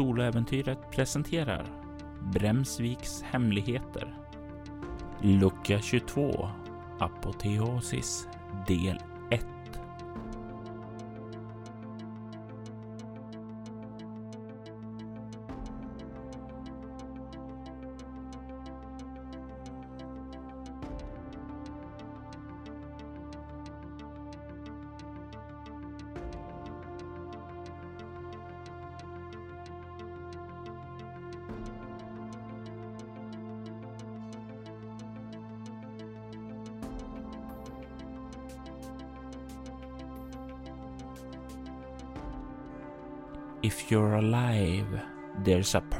Soloäventyret presenterar Bremsviks hemligheter. Lucka 22 Apoteosis del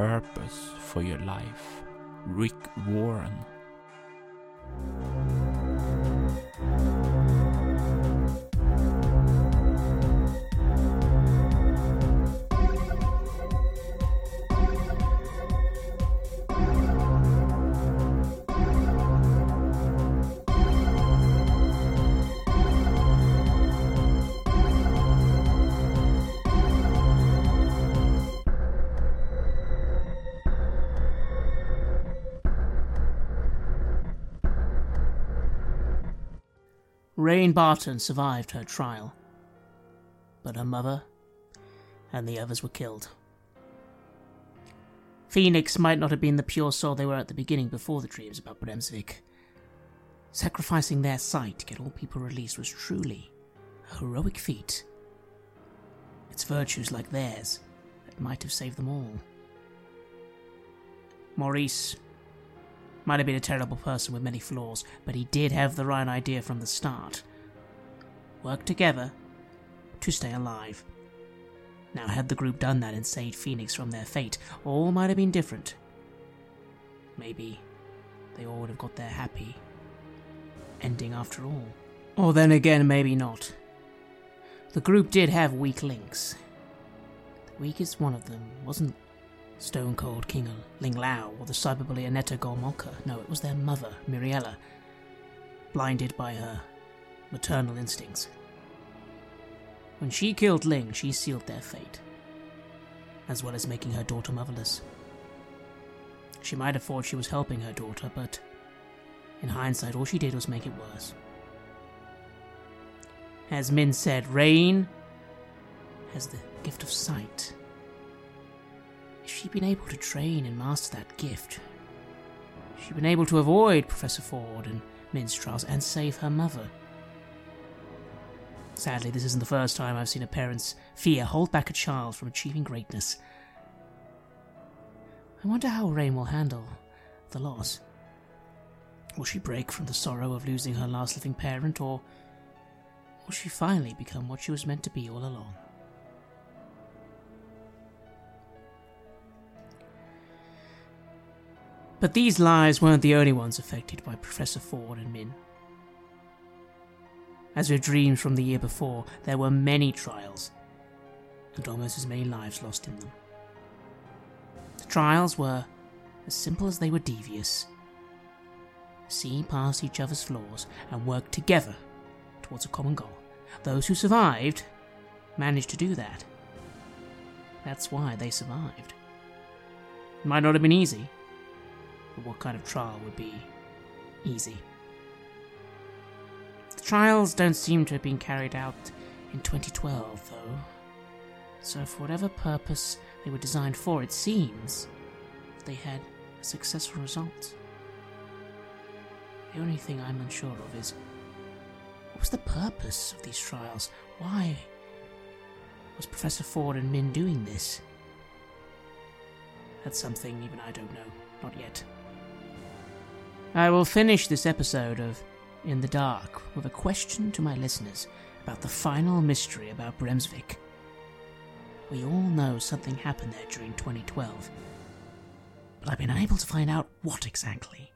purpose for your life. Rick Warren. Rain Barton survived her trial, but her mother and the others were killed. Phoenix might not have been the pure soul they were at the beginning before the dreams about Bremsvik. Sacrificing their sight to get all people released was truly a heroic feat. It's virtues like theirs that might have saved them all. Maurice might have been a terrible person with many flaws, but he did have the right idea from the start. Work together to stay alive. Now, had the group done that and saved Phoenix from their fate, all might have been different. Maybe they all would have got their happy ending after all. Or then again, maybe not. The group did have weak links. The weakest one of them wasn't Stone Cold King Ling Lao or the cyberbully Annetta Golmolka. No, it was their mother, Miriella, blinded by her maternal instincts. When she killed Ling, she sealed their fate, as well as making her daughter motherless. She might have thought she was helping her daughter, but in hindsight, all she did was make it worse. As Min said, Rain has the gift of sight. If she'd been able to train and master that gift, she'd been able to avoid Professor Ford and Min's trials and save her mother. Sadly, this isn't the first time I've seen a parent's fear hold back a child from achieving greatness. I wonder how Rain will handle the loss. Will she break from the sorrow of losing her last living parent, or will she finally become what she was meant to be all along? But these lives weren't the only ones affected by Professor Ford and Min. As with dreams from the year before, there were many trials, and almost as many lives lost in them. The trials were as simple as they were devious. See past each other's flaws and work together towards a common goal. Those who survived managed to do that. That's why they survived. It might not have been easy, but what kind of trial would be easy? Trials don't seem to have been carried out in 2012, though. So, for whatever purpose they were designed for, it seems they had a successful result. The only thing I'm unsure of is what was the purpose of these trials? Why was Professor Ford and Min doing this? That's something even I don't know. Not yet. I will finish this episode of In the Dark with a question to my listeners about the final mystery about Bremsvik. We all know something happened there during 2012, but I've been unable to find out what exactly.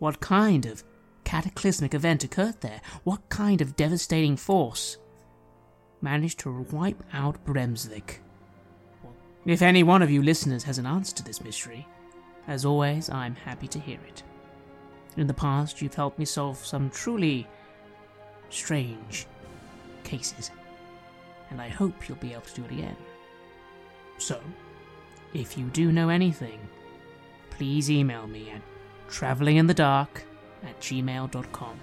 What kind of cataclysmic event occurred there? What kind of devastating force managed to wipe out Bremsvik? If any one of you listeners has an answer to this mystery, as always, I'm happy to hear it. In the past, you've helped me solve some truly strange cases, and I hope you'll be able to do it again. So, If you do know anything, please email me at travelinginthedark at gmail.com.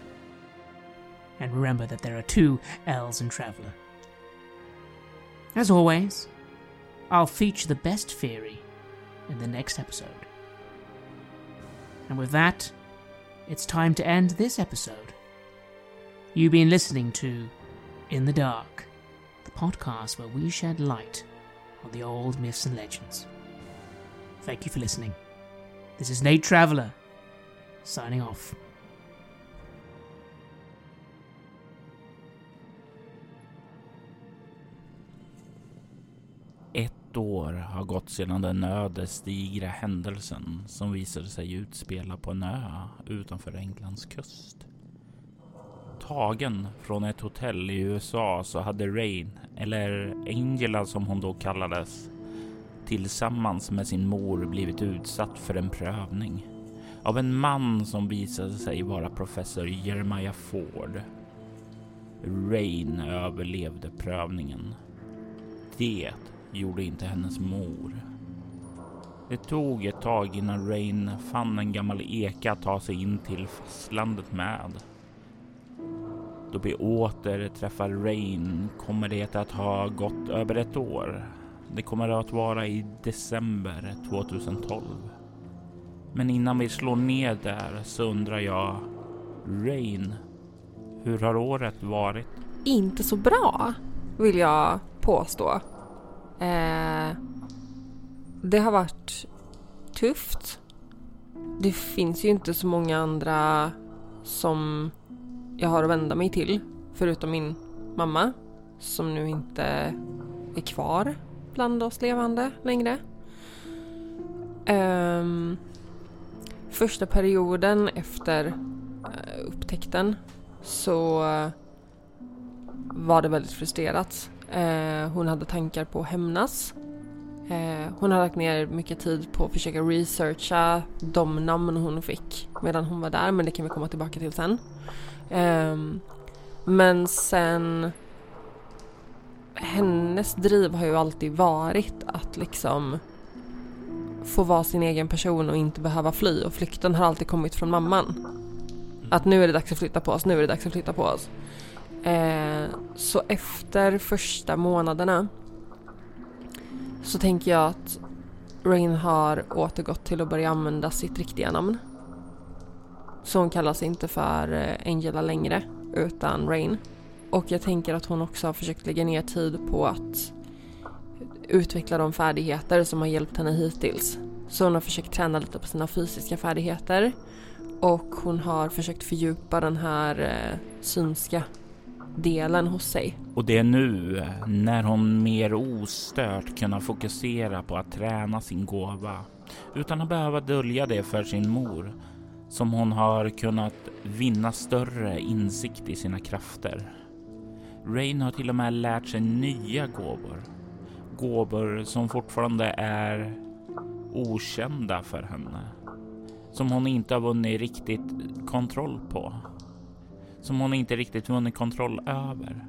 And remember that there are two L's in Traveller. As always, I'll feature the best theory in the next episode. And with that, it's time to end this episode. You've been listening to In the Dark, the podcast where we shed light on the old myths and legends. Thank you for listening. This is Nate Traveller, signing off. År har gått sedan den ödesdigra händelsen som visade sig utspela på en ö utanför Englands kust. Tagen från ett hotell i USA så hade Rain, eller Angela som hon då kallades, tillsammans med sin mor blivit utsatt för en prövning av en man som visade sig vara professor Jeremiah Ford. Rain överlevde prövningen. Det gjorde inte hennes mor. Det tog ett tag innan Rain fann en gammal eka att ta sig in till fastlandet med. Då vi åter träffar Rain kommer det att ha gått över ett år. Det kommer att vara i december 2012. Men innan vi slår ner där så undrar jag, Rain, hur har året varit? Inte så bra, vill jag påstå. Eh, det har varit tufft. Det finns ju inte så många andra som jag har att vända mig till, förutom min mamma, som nu inte är kvar bland oss levande längre. Um, första perioden efter uh, upptäckten så var det väldigt frustrerat. Eh, hon hade tankar på att hämnas. Eh, hon har lagt ner mycket tid på att försöka researcha de namn hon fick medan hon var där men det kan vi komma tillbaka till sen. Eh, men sen hennes driv har ju alltid varit att liksom få vara sin egen person och inte behöva fly och flykten har alltid kommit från mamman. Att nu är det dags att flytta på oss, nu är det dags att flytta på oss. Eh, så efter första månaderna så tänker jag att Rain har återgått till att börja använda sitt riktiga namn. Så hon kallas inte för eh, Angela längre utan Rain. Och jag tänker att hon också har försökt lägga ner tid på att utveckla de färdigheter som har hjälpt henne hittills. Så hon har försökt träna lite på sina fysiska färdigheter och hon har försökt fördjupa den här eh, synska delen hos sig. Och det är nu, när hon mer ostört kunnat fokusera på att träna sin gåva utan att behöva dölja det för sin mor, som hon har kunnat vinna större insikt i sina krafter. Rain har till och med lärt sig nya gåvor. Gåvor som fortfarande är okända för henne. Som hon inte har vunnit riktigt kontroll på. Som hon inte riktigt vunnit kontroll över.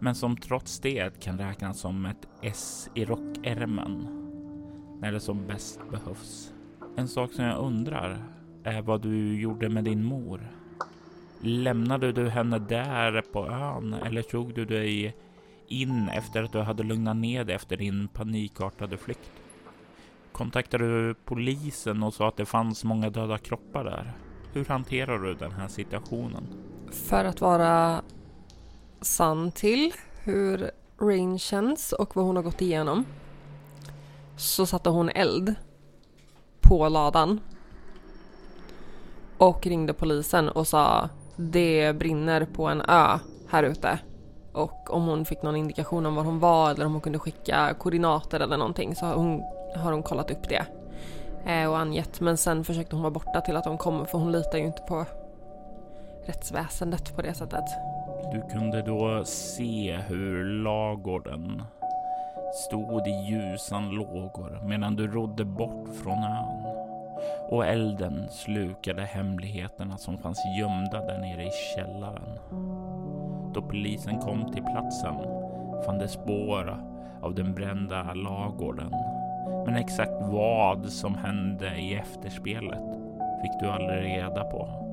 Men som trots det kan räknas som ett S i rockärmen. När det som bäst behövs. En sak som jag undrar är vad du gjorde med din mor. Lämnade du henne där på ön eller tog du dig in efter att du hade lugnat ner dig efter din panikartade flykt? Kontaktade du polisen och sa att det fanns många döda kroppar där? Hur hanterar du den här situationen? För att vara sann till hur Rain känns och vad hon har gått igenom så satte hon eld på ladan och ringde polisen och sa det brinner på en ö här ute. Och om hon fick någon indikation om var hon var eller om hon kunde skicka koordinater eller någonting så har hon, har hon kollat upp det. Eh, och angett. Men sen försökte hon vara borta till att de kommer för hon litar ju inte på rättsväsendet på det sättet. Du kunde då se hur lagården stod i ljusan lågor medan du rodde bort från ön och elden slukade hemligheterna som fanns gömda där nere i källaren. Då polisen kom till platsen fann de spår av den brända lagården Men exakt vad som hände i efterspelet fick du aldrig reda på.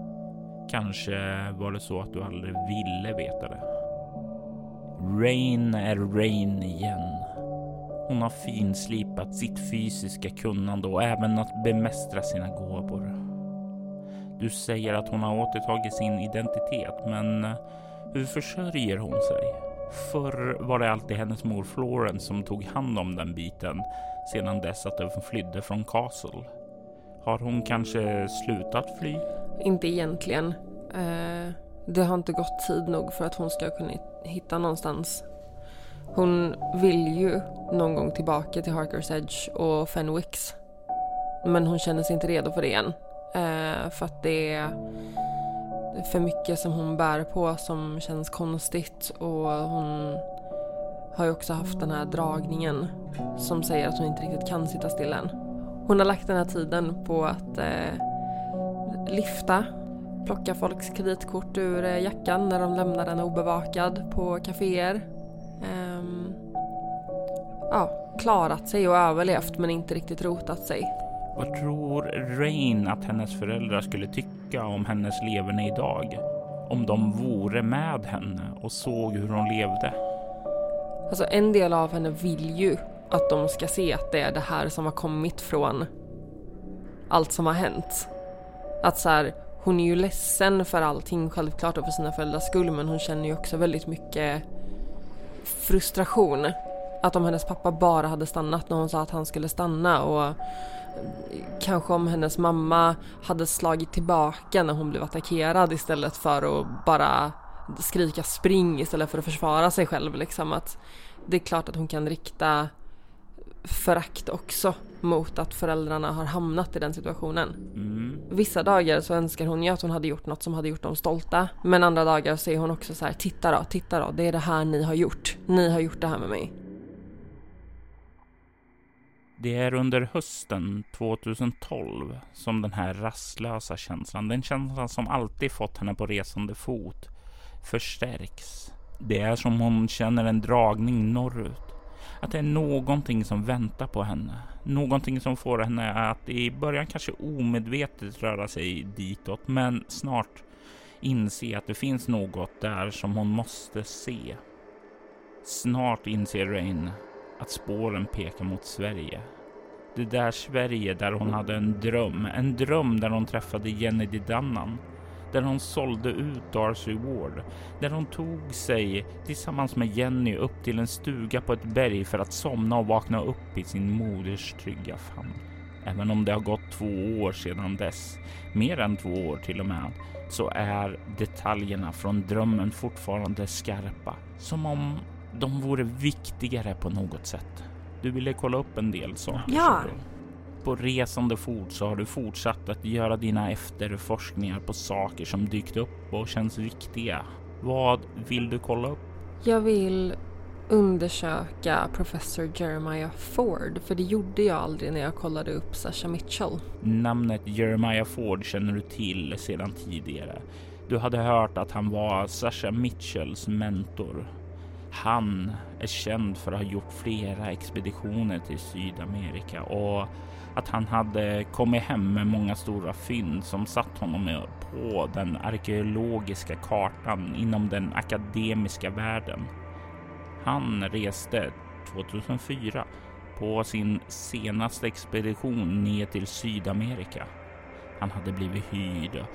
Kanske var det så att du aldrig ville veta det. Rain är Rain igen. Hon har finslipat sitt fysiska kunnande och även att bemästra sina gåvor. Du säger att hon har återtagit sin identitet, men eh, hur försörjer hon sig? Förr var det alltid hennes mor Florence som tog hand om den biten sedan dess att hon flydde från Castle. Har hon kanske slutat fly? Inte egentligen. Eh, det har inte gått tid nog för att hon ska kunna hitta någonstans. Hon vill ju någon gång tillbaka till Harkers Edge och Fenwicks. Men hon känner sig inte redo för det än. Eh, för att det är för mycket som hon bär på som känns konstigt och hon har ju också haft den här dragningen som säger att hon inte riktigt kan sitta still än. Hon har lagt den här tiden på att eh, lyfta, plocka folks kreditkort ur eh, jackan när de lämnar den obevakad på kaféer. Eh, ja, klarat sig och överlevt men inte riktigt rotat sig. Vad tror Rain att hennes föräldrar skulle tycka om hennes leverne idag? Om de vore med henne och såg hur hon levde? Alltså en del av henne vill ju att de ska se att det är det här som har kommit från allt som har hänt. Att så här, hon är ju ledsen för allting självklart och för sina föräldrars skull men hon känner ju också väldigt mycket frustration. Att om hennes pappa bara hade stannat när hon sa att han skulle stanna och kanske om hennes mamma hade slagit tillbaka när hon blev attackerad istället för att bara skrika spring istället för att försvara sig själv liksom att det är klart att hon kan rikta förakt också mot att föräldrarna har hamnat i den situationen. Mm. Vissa dagar så önskar hon ju att hon hade gjort något som hade gjort dem stolta. Men andra dagar så är hon också så här, titta då, titta då, det är det här ni har gjort. Ni har gjort det här med mig. Det är under hösten 2012 som den här rastlösa känslan, den känslan som alltid fått henne på resande fot, förstärks. Det är som hon känner en dragning norrut. Att det är någonting som väntar på henne. Någonting som får henne att i början kanske omedvetet röra sig ditåt, men snart inse att det finns något där som hon måste se. Snart inser Rain att spåren pekar mot Sverige. Det där Sverige där hon hade en dröm, en dröm där hon träffade Jenny Dannan där hon sålde ut Darcy Ward, där hon tog sig tillsammans med Jenny upp till en stuga på ett berg för att somna och vakna upp i sin moders trygga famn. Även om det har gått två år sedan dess, mer än två år till och med, så är detaljerna från drömmen fortfarande skarpa, som om de vore viktigare på något sätt. Du ville kolla upp en del saker. Ja, på resande fot så har du fortsatt att göra dina efterforskningar på saker som dykt upp och känns viktiga. Vad vill du kolla upp? Jag vill undersöka professor Jeremiah Ford, för det gjorde jag aldrig när jag kollade upp Sasha Mitchell. Namnet Jeremiah Ford känner du till sedan tidigare. Du hade hört att han var Sasha Mitchells mentor. Han är känd för att ha gjort flera expeditioner till Sydamerika och att han hade kommit hem med många stora fynd som satt honom på den arkeologiska kartan inom den akademiska världen. Han reste 2004 på sin senaste expedition ner till Sydamerika. Han hade blivit hyrd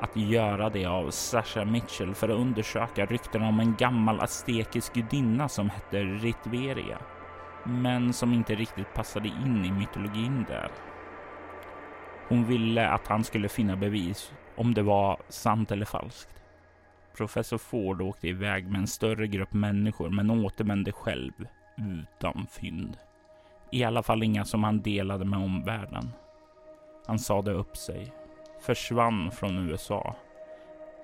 att göra det av Sasha Mitchell för att undersöka rykten om en gammal aztekisk gudinna som hette Ritveria men som inte riktigt passade in i mytologin där. Hon ville att han skulle finna bevis om det var sant eller falskt. Professor Ford åkte iväg med en större grupp människor men återvände själv utan fynd. I alla fall inga som han delade med omvärlden. Han sade upp sig, försvann från USA.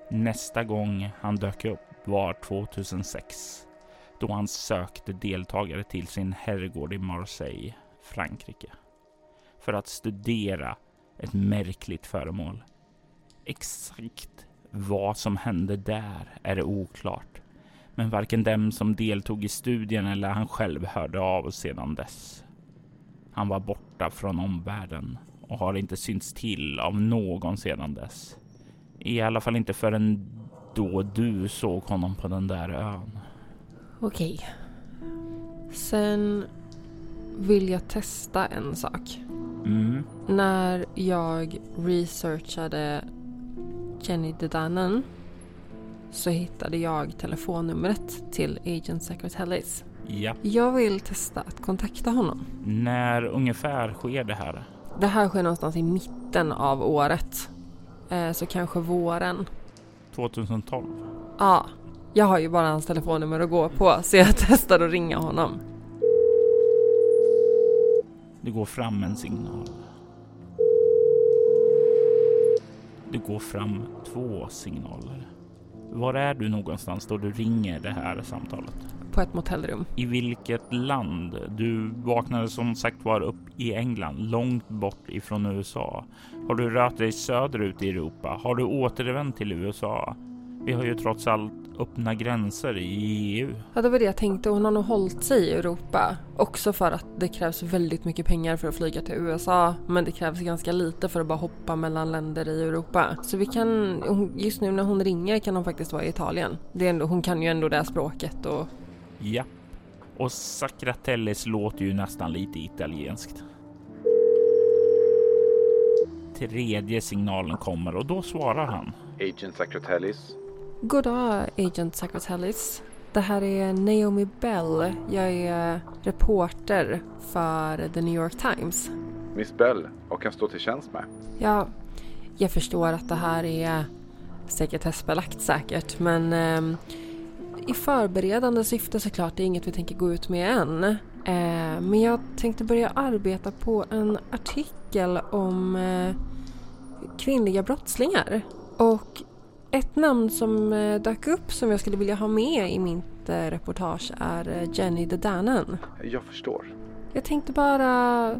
Nästa gång han dök upp var 2006 då han sökte deltagare till sin herrgård i Marseille, Frankrike, för att studera ett märkligt föremål. Exakt vad som hände där är oklart, men varken dem som deltog i studien eller han själv hörde av sedan dess. Han var borta från omvärlden och har inte synts till av någon sedan dess. I alla fall inte förrän då du såg honom på den där ön. Okej. Sen vill jag testa en sak. Mm, När jag researchade Jenny Dedanen så hittade jag telefonnumret till Agent Secretalis. ja. Jag vill testa att kontakta honom. När ungefär sker det här? Det här sker någonstans i mitten av året. Eh, så kanske våren. 2012? Ja, jag har ju bara hans telefonnummer att gå på så jag testar att ringa honom. Det går fram en signal. Det går fram två signaler. Var är du någonstans då du ringer det här samtalet? På ett motellrum. I vilket land? Du vaknade som sagt var upp i England, långt bort ifrån USA. Har du rört dig söderut i Europa? Har du återvänt till USA? Vi har ju trots allt öppna gränser i EU. Ja, det var det jag tänkte. Hon har nog hållit sig i Europa. Också för att det krävs väldigt mycket pengar för att flyga till USA. Men det krävs ganska lite för att bara hoppa mellan länder i Europa. Så vi kan, just nu när hon ringer kan hon faktiskt vara i Italien. Det är ändå, hon kan ju ändå det här språket och Ja. Och Sacratellis låter ju nästan lite italienskt. Tredje signalen kommer och då svarar han. Agent Sacratellis. God dag, Agent Sacratellis. Det här är Naomi Bell. Jag är reporter för The New York Times. Miss Bell, vad kan stå till tjänst med? Ja, jag förstår att det här är sekretessbelagt säkert, men ehm, i förberedande syfte såklart, det är inget vi tänker gå ut med än. Eh, men jag tänkte börja arbeta på en artikel om eh, kvinnliga brottslingar. Och ett namn som eh, dök upp som jag skulle vilja ha med i mitt eh, reportage är eh, Jenny Dedanen. Jag förstår. Jag tänkte bara...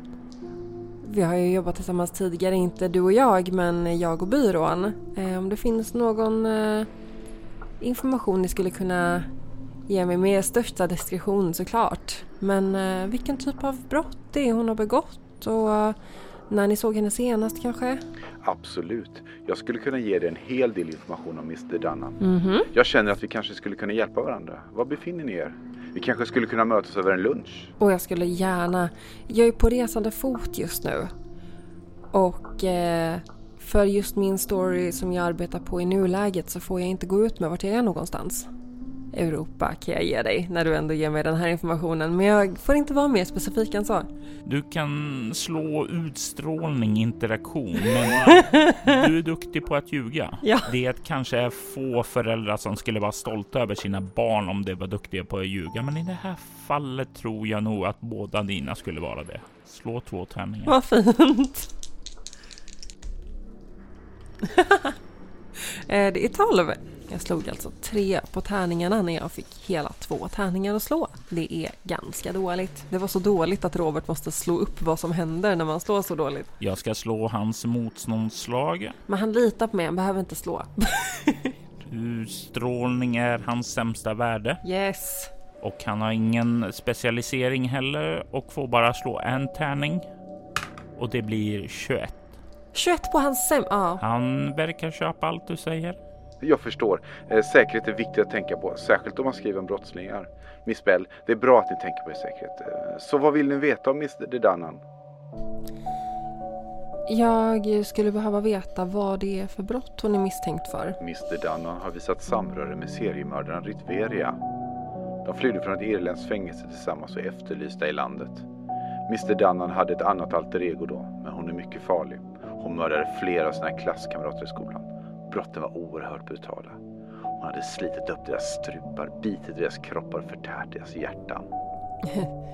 Vi har ju jobbat tillsammans tidigare, inte du och jag, men jag och byrån. Om det finns någon information ni skulle kunna ge mig med största diskretion såklart. Men vilken typ av brott det är hon har begått och när ni såg henne senast kanske? Absolut. Jag skulle kunna ge dig en hel del information om Mr Dunham. Mhm. Jag känner att vi kanske skulle kunna hjälpa varandra. Var befinner ni er? Vi kanske skulle kunna mötas över en lunch? Och jag skulle gärna... Jag är på resande fot just nu. Och eh, för just min story som jag arbetar på i nuläget så får jag inte gå ut med vart jag är någonstans. Europa kan jag ge dig när du ändå ger mig den här informationen. Men jag får inte vara mer specifik än så. Du kan slå utstrålning interaktion, men du är duktig på att ljuga. Ja. Det kanske är få föräldrar som skulle vara stolta över sina barn om de var duktiga på att ljuga, men i det här fallet tror jag nog att båda dina skulle vara det. Slå två tärningar. Vad fint. Eh, det är 12. Jag slog alltså tre på tärningarna när jag fick hela två tärningar att slå. Det är ganska dåligt. Det var så dåligt att Robert måste slå upp vad som händer när man slår så dåligt. Jag ska slå hans motståndsslag. Men han litar på mig, han behöver inte slå. Utstrålning är hans sämsta värde Yes. och han har ingen specialisering heller och får bara slå en tärning. Och det blir 21. 21 på hans säm... Ja. Han verkar köpa allt du säger. Jag förstår. Eh, säkerhet är viktigt att tänka på, särskilt om man skriver om brottslingar. Miss Bell, det är bra att ni tänker på er säkerhet. Eh, så vad vill ni veta om Mr Dunham? Jag skulle behöva veta vad det är för brott hon är misstänkt för. Mr Dunham har visat samröre med seriemördaren Ritveria. De flydde från ett irländskt fängelse tillsammans och är efterlysta i landet. Mr Dunham hade ett annat alter ego då, men hon är mycket farlig. Hon mördade flera av sina klasskamrater i skolan. Brotten var oerhört brutala. Hon hade slitit upp deras strupar, bitit deras kroppar och förtärt deras hjärtan.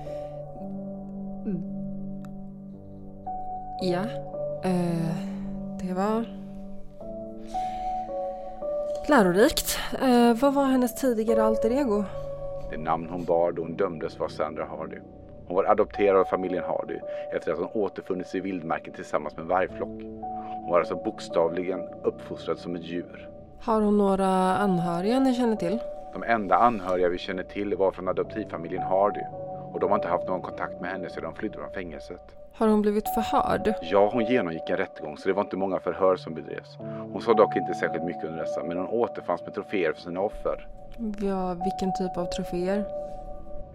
Ja, eh, det var lärorikt. Eh, vad var hennes tidigare alter ego? Det namn hon bar då hon dömdes var Sandra Hardy. Hon var adopterad av familjen Hardy efter att hon återfunnits i vildmarken tillsammans med en vargflock. Hon var alltså bokstavligen uppfostrad som ett djur. Har hon några anhöriga ni känner till? De enda anhöriga vi känner till var från adoptivfamiljen Hardy. och de har inte haft någon kontakt med henne sedan de flydde från fängelset. Har hon blivit förhörd? Ja, hon genomgick en rättegång så det var inte många förhör som bedrevs. Hon sa dock inte särskilt mycket under dessa, men hon återfanns med troféer för sina offer. Ja, vilken typ av troféer?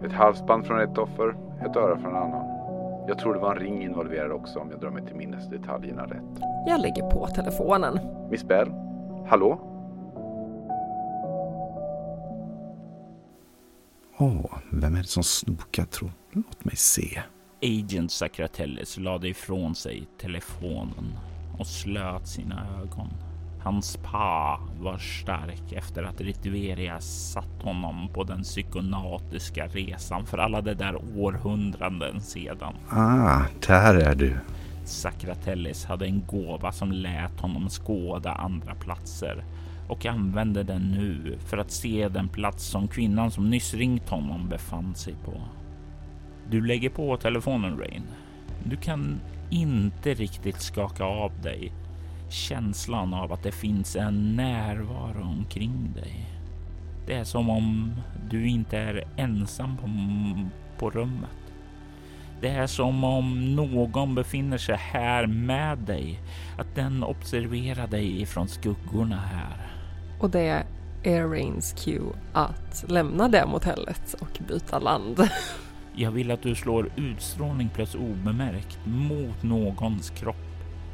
Ett halsband från ett offer, ett öra från en annan. Jag tror det var en ring involverad också om jag drar mig till minnes detaljerna rätt. Jag lägger på telefonen. Miss Bell? Hallå? Åh, oh, vem är det som snokar tro? Låt mig se. Agent Sacratellis lade ifrån sig telefonen och slöt sina ögon. Hans pa var stark efter att Ritveria satt honom på den psykonautiska resan för alla de där århundraden sedan. Ah, där är du. Sacratellis hade en gåva som lät honom skåda andra platser och använde den nu för att se den plats som kvinnan som nyss ringt honom befann sig på. Du lägger på telefonen Rain. Du kan inte riktigt skaka av dig känslan av att det finns en närvaro omkring dig. Det är som om du inte är ensam på, på rummet. Det är som om någon befinner sig här med dig, att den observerar dig ifrån skuggorna här. Och det är Rains cue att lämna det motellet och byta land. Jag vill att du slår utstrålning plus obemärkt mot någons kropp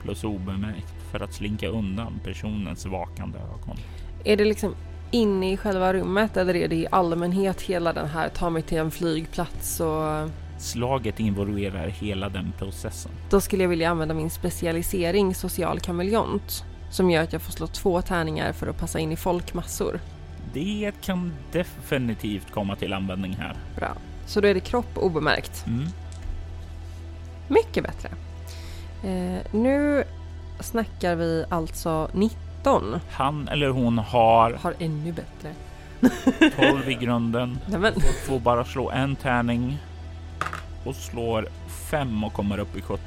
plus obemärkt för att slinka undan personens vakande ögon. Är det liksom inne i själva rummet eller är det i allmänhet hela den här ta mig till en flygplats och... Slaget involverar hela den processen. Då skulle jag vilja använda min specialisering social kameleont som gör att jag får slå två tärningar för att passa in i folkmassor. Det kan definitivt komma till användning här. Bra. Så då är det kropp obemärkt. Mm. Mycket bättre. Eh, nu snackar vi alltså 19. Han eller hon har... Har ännu bättre. 12 i grunden. Nämen. Får bara slå en tärning och slår 5 och kommer upp i 17.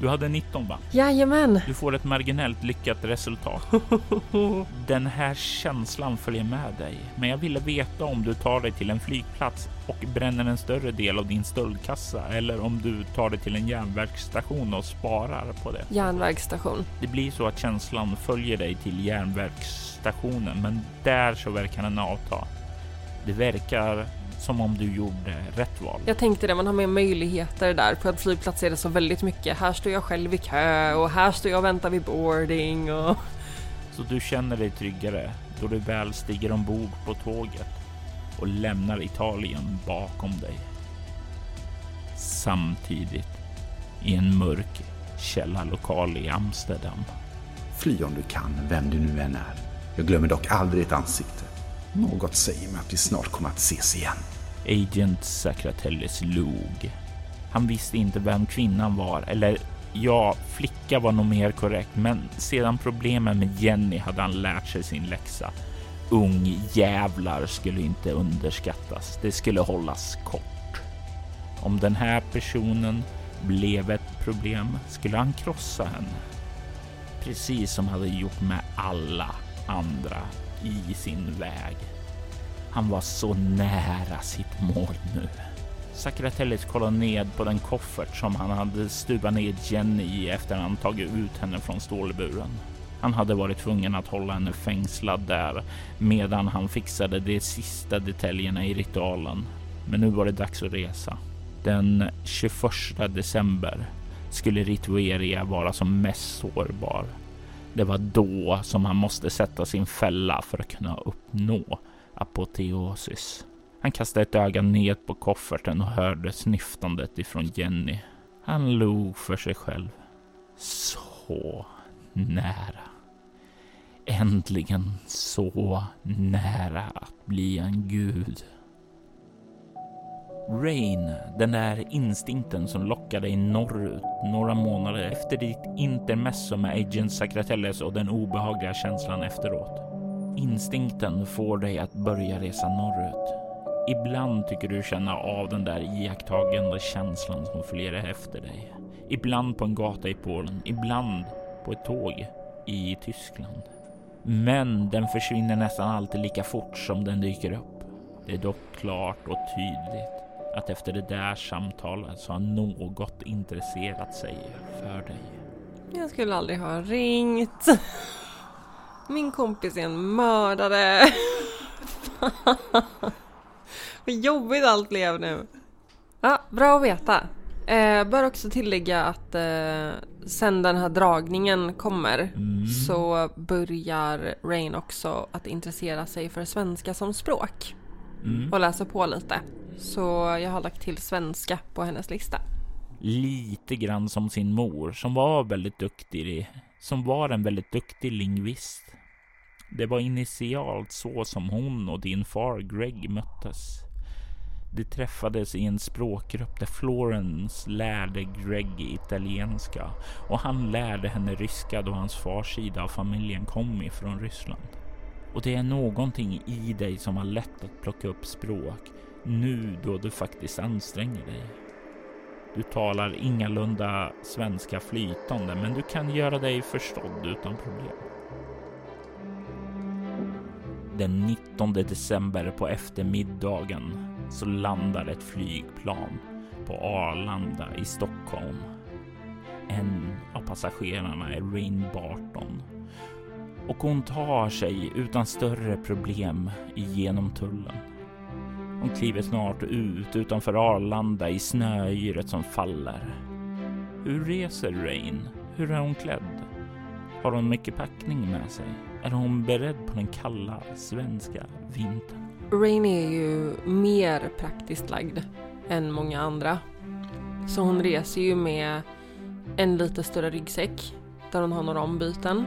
Du hade 19 va? Jajamän. Du får ett marginellt lyckat resultat. Den här känslan följer med dig, men jag ville veta om du tar dig till en flygplats och bränner en större del av din stöldkassa eller om du tar dig till en järnvägsstation och sparar på det. Järnvägsstation. Det blir så att känslan följer dig till järnvägsstationen, men där så verkar den avta. Det verkar som om du gjorde rätt val. Jag tänkte det, man har mer möjligheter där. På en flygplats är det så väldigt mycket. Här står jag själv i kö och här står jag och väntar vid boarding och... Så du känner dig tryggare då du väl stiger ombord på tåget och lämnar Italien bakom dig. Samtidigt i en mörk källarlokal i Amsterdam. Fly om du kan, vem du nu än är. Jag glömmer dock aldrig ett ansikte. Något säger mig att vi snart kommer att ses igen. Agent Sacratellis log. Han visste inte vem kvinnan var, eller ja, flicka var nog mer korrekt, men sedan problemen med Jenny hade han lärt sig sin läxa. Ung jävlar skulle inte underskattas. Det skulle hållas kort. Om den här personen blev ett problem skulle han krossa henne. Precis som hade gjort med alla andra i sin väg. Han var så nära sitt mål nu. Sakratellis kollade ned på den koffert som han hade stuvat ner Jenny i efter han tagit ut henne från stålburen. Han hade varit tvungen att hålla henne fängslad där medan han fixade de sista detaljerna i ritualen. Men nu var det dags att resa. Den 21 december skulle Ritueria vara som mest sårbar. Det var då som han måste sätta sin fälla för att kunna uppnå apoteosis. Han kastade ett öga ned på kofferten och hörde snyftandet ifrån Jenny. Han log för sig själv. Så nära. Äntligen så nära att bli en gud. Rain, den där instinkten som lockade dig norrut några månader efter ditt intermezzo med Agent Sacratelles och den obehagliga känslan efteråt. Instinkten får dig att börja resa norrut. Ibland tycker du känna av den där iakttagande känslan som följer efter dig. Ibland på en gata i Polen, ibland på ett tåg i Tyskland. Men den försvinner nästan alltid lika fort som den dyker upp. Det är dock klart och tydligt att efter det där samtalet så har något intresserat sig för dig. Jag skulle aldrig ha ringt. Min kompis är en mördare. Vad jobbigt allt blev nu. Ja, bra att veta. Eh, bör också tillägga att eh, sen den här dragningen kommer Mm. så börjar Rain också att intressera sig för svenska som språk Mm. och läsa på lite. Så jag har lagt till svenska på hennes lista. Lite grann som sin mor som var väldigt duktig, som var en väldigt duktig lingvist. Det var initialt så som hon och din far Greg möttes. De träffades i en språkgrupp där Florence lärde Greg italienska och han lärde henne ryska då hans fars sida av familjen kom ifrån Ryssland. Och det är någonting i dig som har lätt att plocka upp språk nu då du faktiskt anstränger dig. Du talar ingalunda svenska flytande, men du kan göra dig förstådd utan problem. Den 19 december på eftermiddagen så landar ett flygplan på Arlanda i Stockholm. En av passagerarna är Rain Barton och hon tar sig utan större problem igenom tullen. Hon kliver snart ut utanför Arlanda i snöyret som faller. Hur reser Rain? Hur är hon klädd? Har hon mycket packning med sig? Är hon beredd på den kalla svenska vintern? Rain är ju mer praktiskt lagd än många andra. Så hon reser ju med en lite större ryggsäck där hon har några ombyten.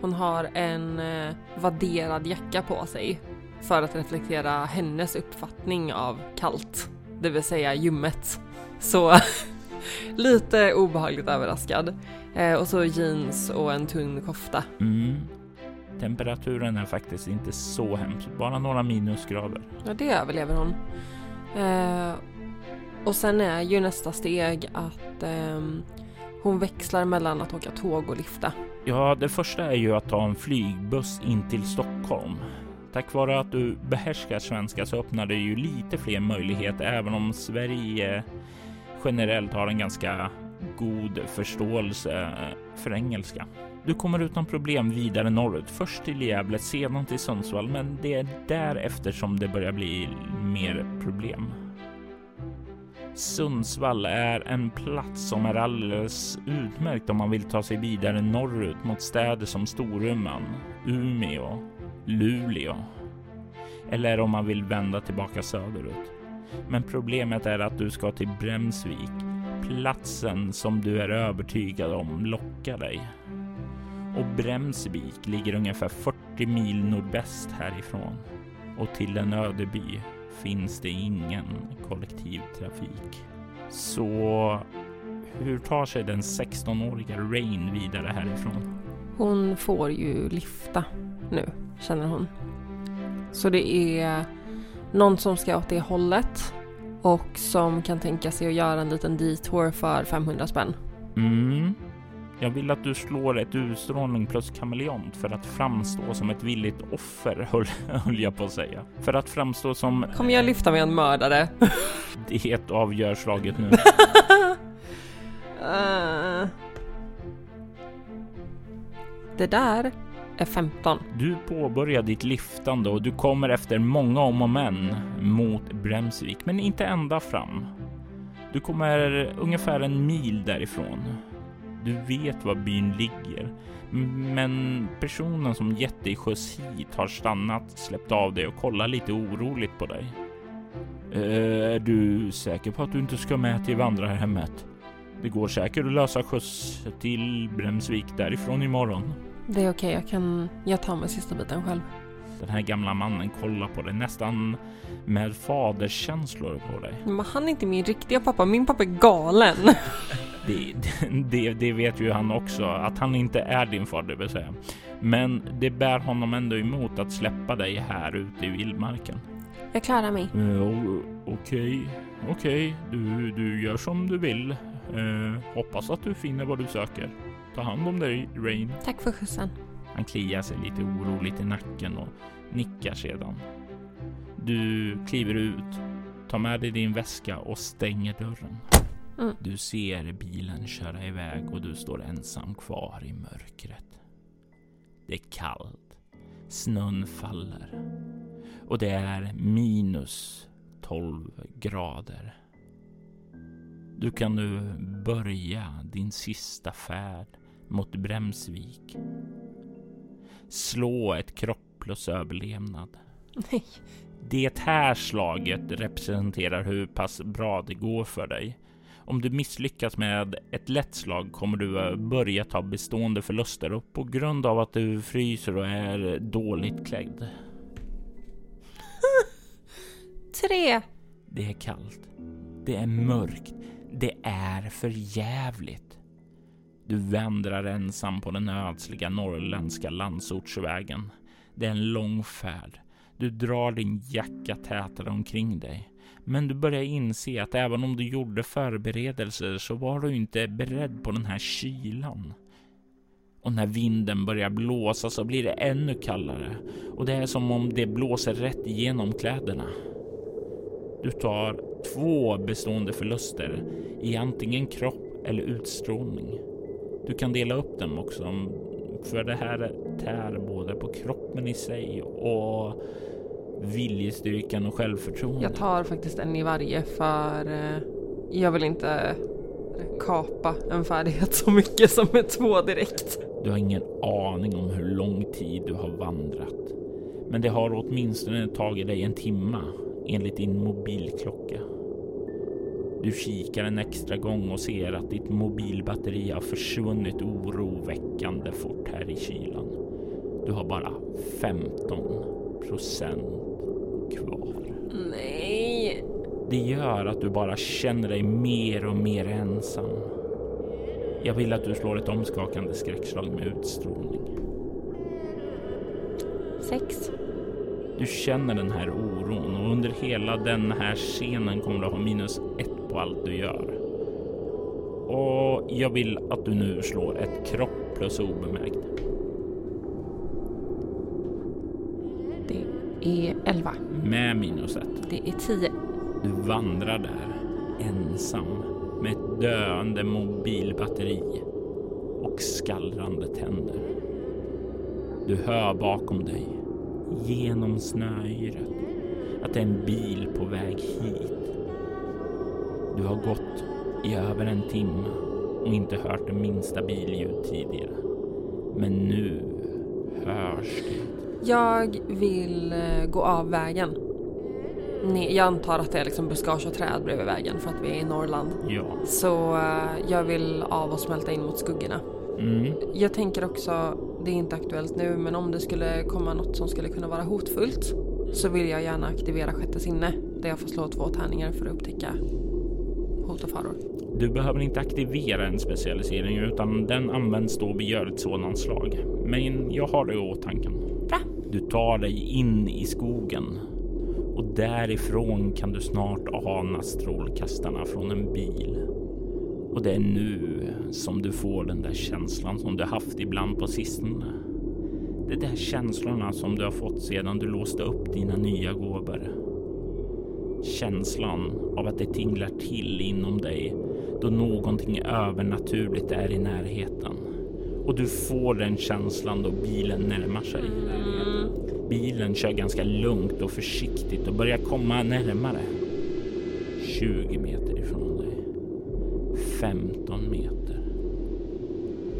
Hon har en eh, vadderad jacka på sig för att reflektera hennes uppfattning av kallt, det vill säga ljummet. Så lite obehagligt överraskad. Eh, och så jeans och en tunn kofta. Mm. Temperaturen är faktiskt inte så hemsk, bara några minusgrader. Ja, det överlever hon. Eh, och sen är ju nästa steg att ehm, hon växlar mellan att åka tåg och lifta. Ja, det första är ju att ta en flygbuss in till Stockholm. Tack vare att du behärskar svenska så öppnar det ju lite fler möjligheter, även om Sverige generellt har en ganska god förståelse för engelska. Du kommer utan problem vidare norrut, först till Gävle, sedan till Sundsvall, men det är därefter som det börjar bli mer problem. Sundsvall är en plats som är alldeles utmärkt om man vill ta sig vidare norrut mot städer som Storuman, Umeå, Luleå eller om man vill vända tillbaka söderut. Men problemet är att du ska till Bremsvik, platsen som du är övertygad om lockar dig. Och Bremsvik ligger ungefär 40 mil nordväst härifrån och till en öde by finns det ingen kollektivtrafik. Så hur tar sig den 16-åriga Rain vidare härifrån? Hon får ju lifta nu, känner hon. Så det är någon som ska åt det hållet och som kan tänka sig att göra en liten detour för 500 spänn. Mm. Jag vill att du slår ett utstrålning plus kameleont för att framstå som ett villigt offer, höll, höll jag på att säga. För att framstå som... Kommer jag lyfta med en mördare? Det avgör slaget nu. Eh. Det där är 15. Du påbörjar ditt liftande och du kommer efter många om och men mot Bremsvik, men inte ända fram. Du kommer ungefär en mil därifrån. Du vet var byn ligger, men personen som gett dig skjuts hit har stannat, släppt av dig och kollar lite oroligt på dig. Eh, är du säker på att du inte ska med till vandrarhemmet? Det går säkert att lösa skjuts till Bremsvik därifrån imorgon. Det är okej, jag kan... Jag tar mig sista biten själv. Den här gamla mannen kollar på dig nästan med faderskänslor på dig. Men han är inte min riktiga pappa, min pappa är galen. Det, det, det vet ju han också, att han inte är din far, det vill säga. Men det bär honom ändå emot att släppa dig här ute i vildmarken. Jag klarar mig. Eh, Okej, okej, du, du gör som du vill. Eh, hoppas att du finner vad du söker. Ta hand om dig, Rain. Tack för skjutsen. Han kliar sig lite oroligt i nacken och nickar sedan. Du kliver ut tar med dig din väska och stänger dörren. Mm. Du ser bilen köra iväg och du står ensam kvar i mörkret. Det är kallt. Snön faller. Och det är minus 12 grader. Du kan nu börja din sista färd mot Bremsvik. Slå ett kropp plus överlevnad. Nej. Det här slaget representerar hur pass bra det går för dig. Om du misslyckas med ett lätt slag kommer du börja ta bestående förluster och på grund av att du fryser och är dåligt klädd. Tre. Det är kallt. Det är mörkt. Det är för jävligt. Du vandrar ensam på den ödsliga norrländska landsortsvägen. Det är en lång färd. Du drar din jacka tätare omkring dig. Men du börjar inse att även om du gjorde förberedelser så var du inte beredd på den här kylan. Och när vinden börjar blåsa så blir det ännu kallare och det är som om det blåser rätt igenom kläderna. Du tar två bestående förluster i antingen kropp eller utstrålning. Du kan dela upp dem också för det här tär både på kroppen i sig och viljestyrkan och självförtroende. Jag tar faktiskt en i varje för eh, jag vill inte kapa en färdighet så mycket som med två direkt. Du har ingen aning om hur lång tid du har vandrat. Men det har åtminstone tagit dig en timma enligt din mobilklocka. Du kikar en extra gång och ser att ditt mobilbatteri har försvunnit oroväckande fort här i kylan. Du har bara 15 procent kvar. Nej. Det gör att du bara känner dig mer och mer ensam. Jag vill att du slår ett omskakande skräckslag med utstrålning. Sex. Du känner den här oron och under hela den här scenen kommer du ha minus ett på allt du gör. Och jag vill att du nu slår ett kropp plus obemärkt. Det är elva. Med minus ett. Det är tio. Du vandrar där ensam med ett döende mobilbatteri och skallrande tänder. Du hör bakom dig genom snöyret att det är en bil på väg hit. Du har gått i över en timme och inte hört det minsta billjud tidigare. Men nu hörs det. Jag vill eh, gå av vägen. Ne- Jag antar att det är liksom buskage och träd bredvid vägen för att vi är i Norrland. Ja. Så eh, jag vill av och smälta in mot skuggorna. Mm. Jag tänker också, det är inte aktuellt nu, men om det skulle komma något som skulle kunna vara hotfullt så vill jag gärna aktivera sjätte sinne där jag får slå två tärningar för att upptäcka hot och faror. Du behöver inte aktivera en specialisering utan den används då vi gör ett sådant slag. Men jag har det i åtanke. Bra. Du tar dig in i skogen och därifrån kan du snart ana strålkastarna från en bil. Och det är nu som du får den där känslan som du haft ibland på sistone. Det är där känslorna som du har fått sedan du låste upp dina nya gåvor. Känslan av att det tinglar till inom dig då någonting övernaturligt är i närheten. Och du får den känslan då bilen närmar sig. Bilen kör ganska lugnt och försiktigt och börjar komma närmare. 20 meter ifrån dig. 15 meter.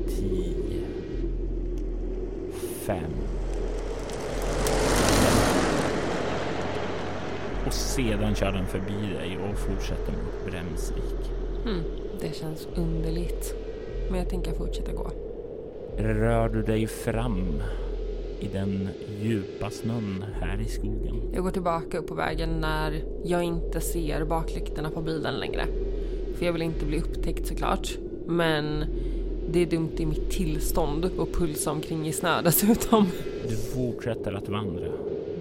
10. 5. Och sedan kör den förbi dig och fortsätter mot Bremsvik. Hmm, det känns underligt. Men jag tänker fortsätta gå. Rör du dig fram i den djupa snön här i skogen? Jag går tillbaka upp på vägen när jag inte ser baklyktorna på bilen längre. För jag vill inte bli upptäckt såklart. Men det är dumt i mitt tillstånd och pulsa omkring i snö dessutom. Du fortsätter att vandra.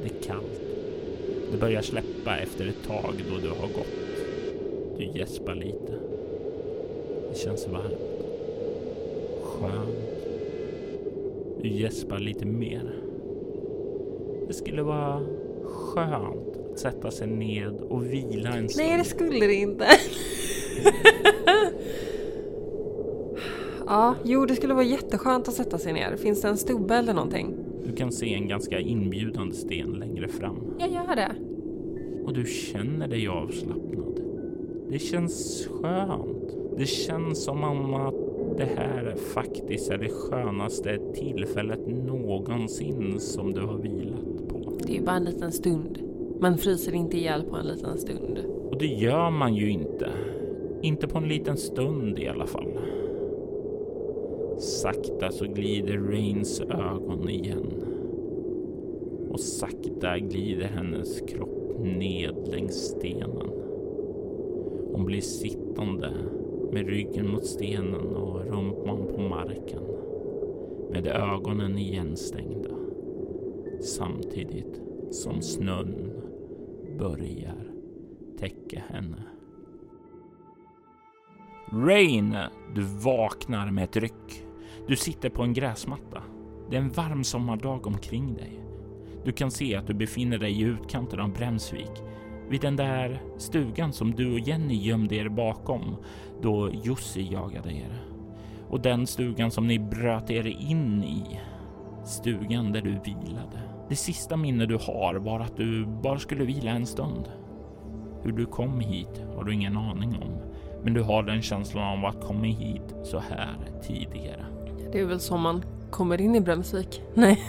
Det är kallt. Det börjar släppa efter ett tag då du har gått. Du gäspar lite. Det känns varmt. Skönt. Du gäspar lite mer. Det skulle vara skönt att sätta sig ned och vila en stund. Nej, det skulle det inte. ja, jo, det skulle vara jätteskönt att sätta sig ner. Finns det en stubbe eller någonting? Kan se en ganska inbjudande sten längre fram Jag gör det. och du känner dig avslappnad. Det känns skönt. Det känns som om att det här faktiskt är det skönaste tillfället någonsin som du har vilat på. Det är ju bara en liten stund. Man fryser inte ihjäl på en liten stund. Och det gör man ju inte. Inte på en liten stund i alla fall. Sakta så glider Rains ögon igen. Och sakta glider hennes kropp ned längs stenen. Hon blir sittande med ryggen mot stenen och rumpan på marken. Med ögonen igenstängda. Samtidigt som snön börjar täcka henne. Rain, du vaknar med ett ryck. Du sitter på en gräsmatta. Det är en varm sommardag omkring dig. Du kan se att du befinner dig i utkanten av Bremsvik vid den där stugan som du och Jenny gömde er bakom då Jussi jagade er. Och den stugan som ni bröt er in i. Stugan där du vilade. Det sista minne du har var att du bara skulle vila en stund. Hur du kom hit har du ingen aning om, men du har den känslan av att komma hit så här tidigare. Det är väl så man kommer in i Bremsvik. Nej.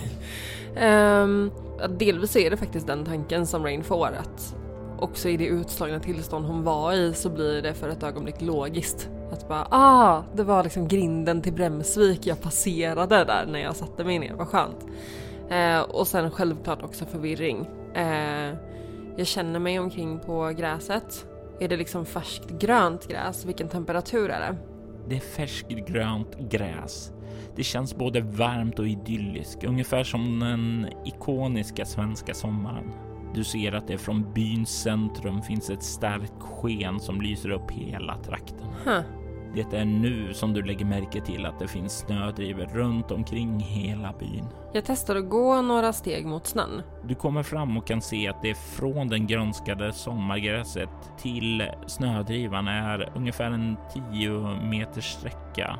um, delvis är det faktiskt den tanken som Rain får att också i det utslagna tillstånd hon var i så blir det för ett ögonblick logiskt. Att bara ah, det var liksom grinden till Bremsvik jag passerade där när jag satte mig ner, vad skönt. Eh, och sen självklart också förvirring. Eh, jag känner mig omkring på gräset. Är det liksom färskt grönt gräs? Vilken temperatur är det? Det är färskt grönt gräs. Det känns både varmt och idylliskt, ungefär som den ikoniska svenska sommaren. Du ser att det från byns centrum finns ett starkt sken som lyser upp hela trakten. Huh. Det är nu som du lägger märke till att det finns snödrivor runt omkring hela byn. Jag testar att gå några steg mot snön. Du kommer fram och kan se att det från den grönskade sommargräset till snödrivan är ungefär en 10 meters sträcka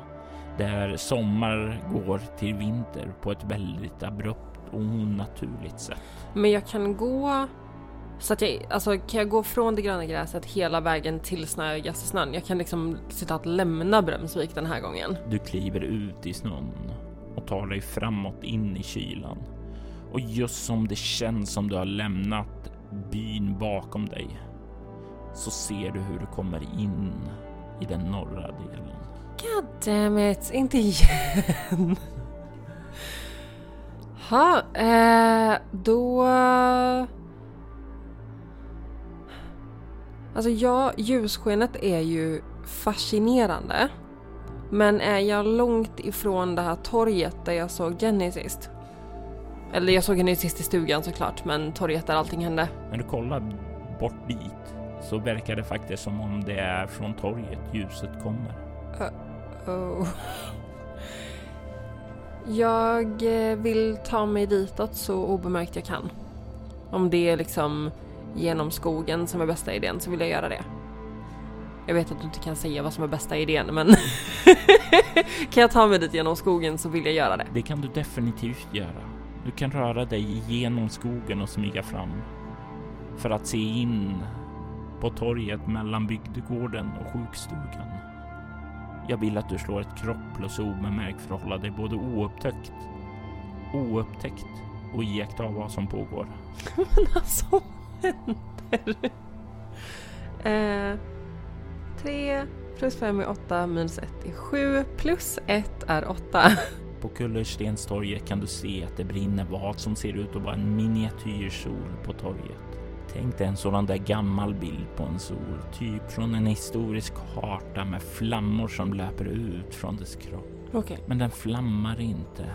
där sommar går till vinter på ett väldigt abrupt och onaturligt sätt. Men jag kan gå så att jag, alltså kan jag gå från det gröna gräset hela vägen till snöigaste snön? Jag kan liksom citat lämna Brömsvik den här gången. Du kliver ut i snön och tar dig framåt in i kylan. Och just som det känns som du har lämnat byn bakom dig så ser du hur du kommer in i den norra delen. God damn it, inte igen. Ha, eh, då... Alltså ja, ljusskenet är ju fascinerande. Men är jag långt ifrån det här torget där jag såg Jenny sist? Eller jag såg henne sist i stugan såklart, men torget där allting hände. När du kollar bort dit så verkar det faktiskt som om det är från torget ljuset kommer. Oh. Jag eh, vill ta mig ditåt så obemärkt jag kan. Om det är liksom genom skogen som är bästa idén så vill jag göra det. Jag vet att du inte kan säga vad som är bästa idén men kan jag ta mig dit genom skogen så vill jag göra det. Det kan du definitivt göra. Du kan röra dig genom skogen och smyga fram för att se in på torget mellan bygdegården och sjukstugan. Jag vill att du slår ett kropp plus obemärkt för att hålla dig både oupptäckt, oupptäckt och iaktta vad som pågår. Men alltså, vad händer? Eh, 3 plus 5 är 8 minus 1 är 7 plus 1 är 8. På Kullerstenstorget kan du se att det brinner vad som ser ut att vara en miniatyrsol på torget. Tänk dig en sådan där gammal bild på en sol, typ från en historisk karta med flammor som löper ut från dess kropp. Okay. Men den flammar inte,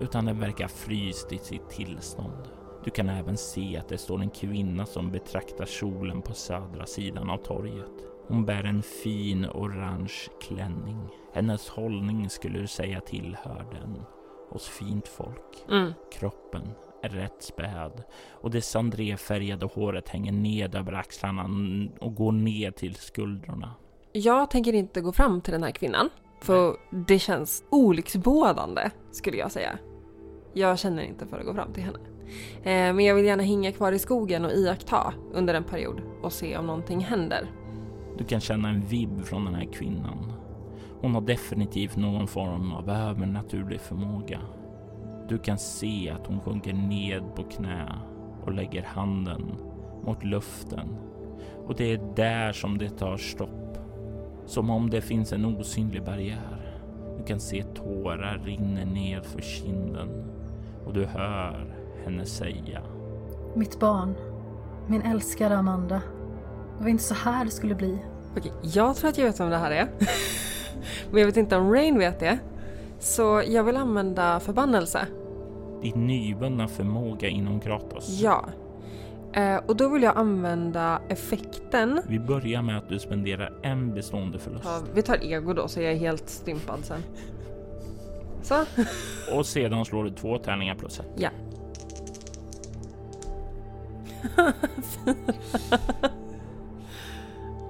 utan den verkar fryst i sitt tillstånd. Du kan även se att det står en kvinna som betraktar solen på södra sidan av torget. Hon bär en fin orange klänning. Hennes hållning skulle du säga tillhör den hos fint folk. Mm. Kroppen är rätt späd och det sandréfärgade håret hänger ned över axlarna och går ner till skuldrorna. Jag tänker inte gå fram till den här kvinnan. För det känns olycksbådande skulle jag säga. Jag känner inte för att gå fram till henne. Eh, men jag vill gärna hänga kvar i skogen och iaktta under en period och se om någonting händer. Du kan känna en vibb från den här kvinnan. Hon har definitivt någon form av övernaturlig förmåga. Du kan se att hon sjunker ned på knä och lägger handen mot luften. Och det är där som det tar stopp. Som om det finns en osynlig barriär. Du kan se tårar rinna ner för kinden och du hör henne säga. Mitt barn. Min älskade Amanda. Det var inte så här det skulle bli. Okej, jag tror att jag vet vem det här är. Men jag vet inte om Rain vet det. Så jag vill använda förbannelse. Din nyvunna förmåga inom Kratos. Ja. Eh, och då vill jag använda effekten. Vi börjar med att du spenderar en bestående förlust. Ja, vi tar ego då så jag är helt stympad sen. Så. Och sedan slår du två tärningar plus ett. Ja.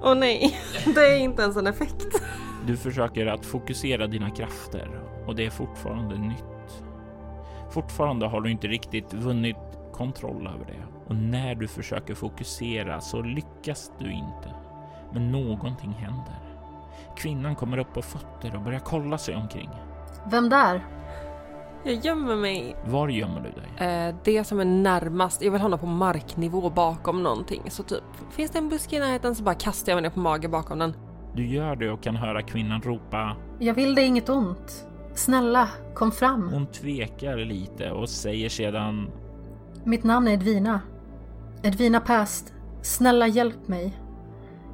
Åh oh, nej, det är inte ens en effekt. Du försöker att fokusera dina krafter och det är fortfarande nytt. Fortfarande har du inte riktigt vunnit kontroll över det och när du försöker fokusera så lyckas du inte. Men någonting händer. Kvinnan kommer upp på fötter och börjar kolla sig omkring. Vem där? Jag gömmer mig. Var gömmer du dig? Eh, det som är närmast, jag vill hamna på marknivå bakom någonting. Så typ, finns det en buske i närheten så bara kastar jag mig ner på mage bakom den. Du gör det och kan höra kvinnan ropa. Jag vill dig inget ont. Snälla, kom fram. Hon tvekar lite och säger sedan. Mitt namn är Edvina. Edvina Past. Snälla hjälp mig.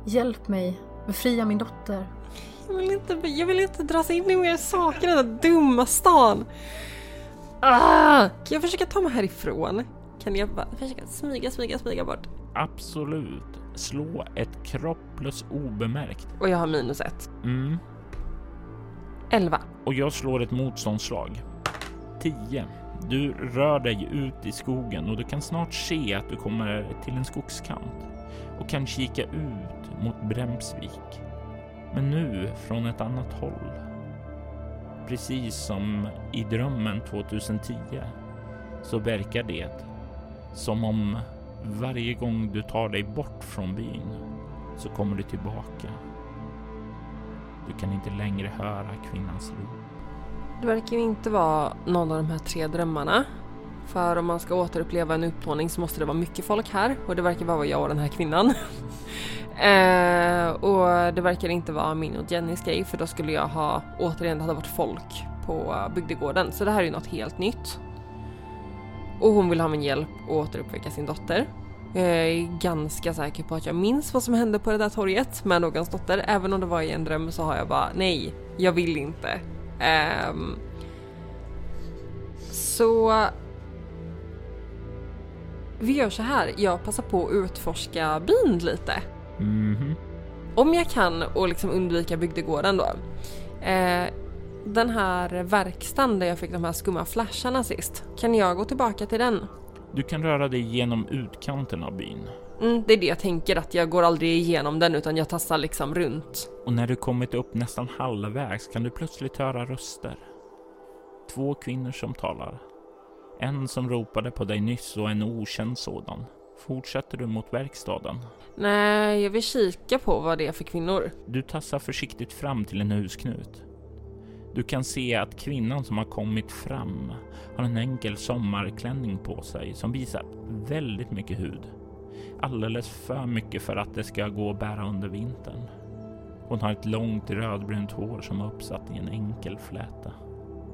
Hjälp mig. Befria min dotter. Jag vill inte, jag vill inte dras in i mer saker i den där dumma stan. Ah! Kan jag försöka ta mig härifrån? Kan jag bara försöka smyga, smyga, smyga bort? Absolut. Slå ett kropp plus obemärkt. Och jag har minus ett. Mm. 11. Och jag slår ett motståndslag. 10. Du rör dig ut i skogen och du kan snart se att du kommer till en skogskant och kan kika ut mot Bremsvik. Men nu från ett annat håll. Precis som i drömmen 2010 så verkar det som om varje gång du tar dig bort från byn så kommer du tillbaka. Du kan inte längre höra kvinnans rop. Det verkar ju inte vara någon av de här tre drömmarna. För om man ska återuppleva en utplåning så måste det vara mycket folk här och det verkar vara jag och den här kvinnan. eh, och det verkar inte vara min och Jennys grej för då skulle jag ha återigen, det hade varit folk på bygdegården. Så det här är ju något helt nytt. Och hon vill ha min hjälp att återuppväcka sin dotter. Jag är ganska säker på att jag minns vad som hände på det där torget med någons dotter. Även om det var i en dröm så har jag bara nej, jag vill inte. Um, så vi gör så här, jag passar på att utforska byn lite. Mm -hmm. Om jag kan och liksom undvika bygdegården då. Eh, den här verkstaden där jag fick de här skumma flasharna sist, kan jag gå tillbaka till den? Du kan röra dig genom utkanten av byn. Mm, det är det jag tänker, att jag går aldrig igenom den utan jag tassar liksom runt. Och när du kommit upp nästan halvvägs kan du plötsligt höra röster. Två kvinnor som talar. En som ropade på dig nyss och en okänd sådan. Fortsätter du mot verkstaden? Nej, jag vill kika på vad det är för kvinnor. Du tassar försiktigt fram till en husknut. Du kan se att kvinnan som har kommit fram har en enkel sommarklänning på sig som visar väldigt mycket hud. Alldeles för mycket för att det ska gå att bära under vintern. Hon har ett långt rödbrunt hår som är uppsatt i en enkel fläta.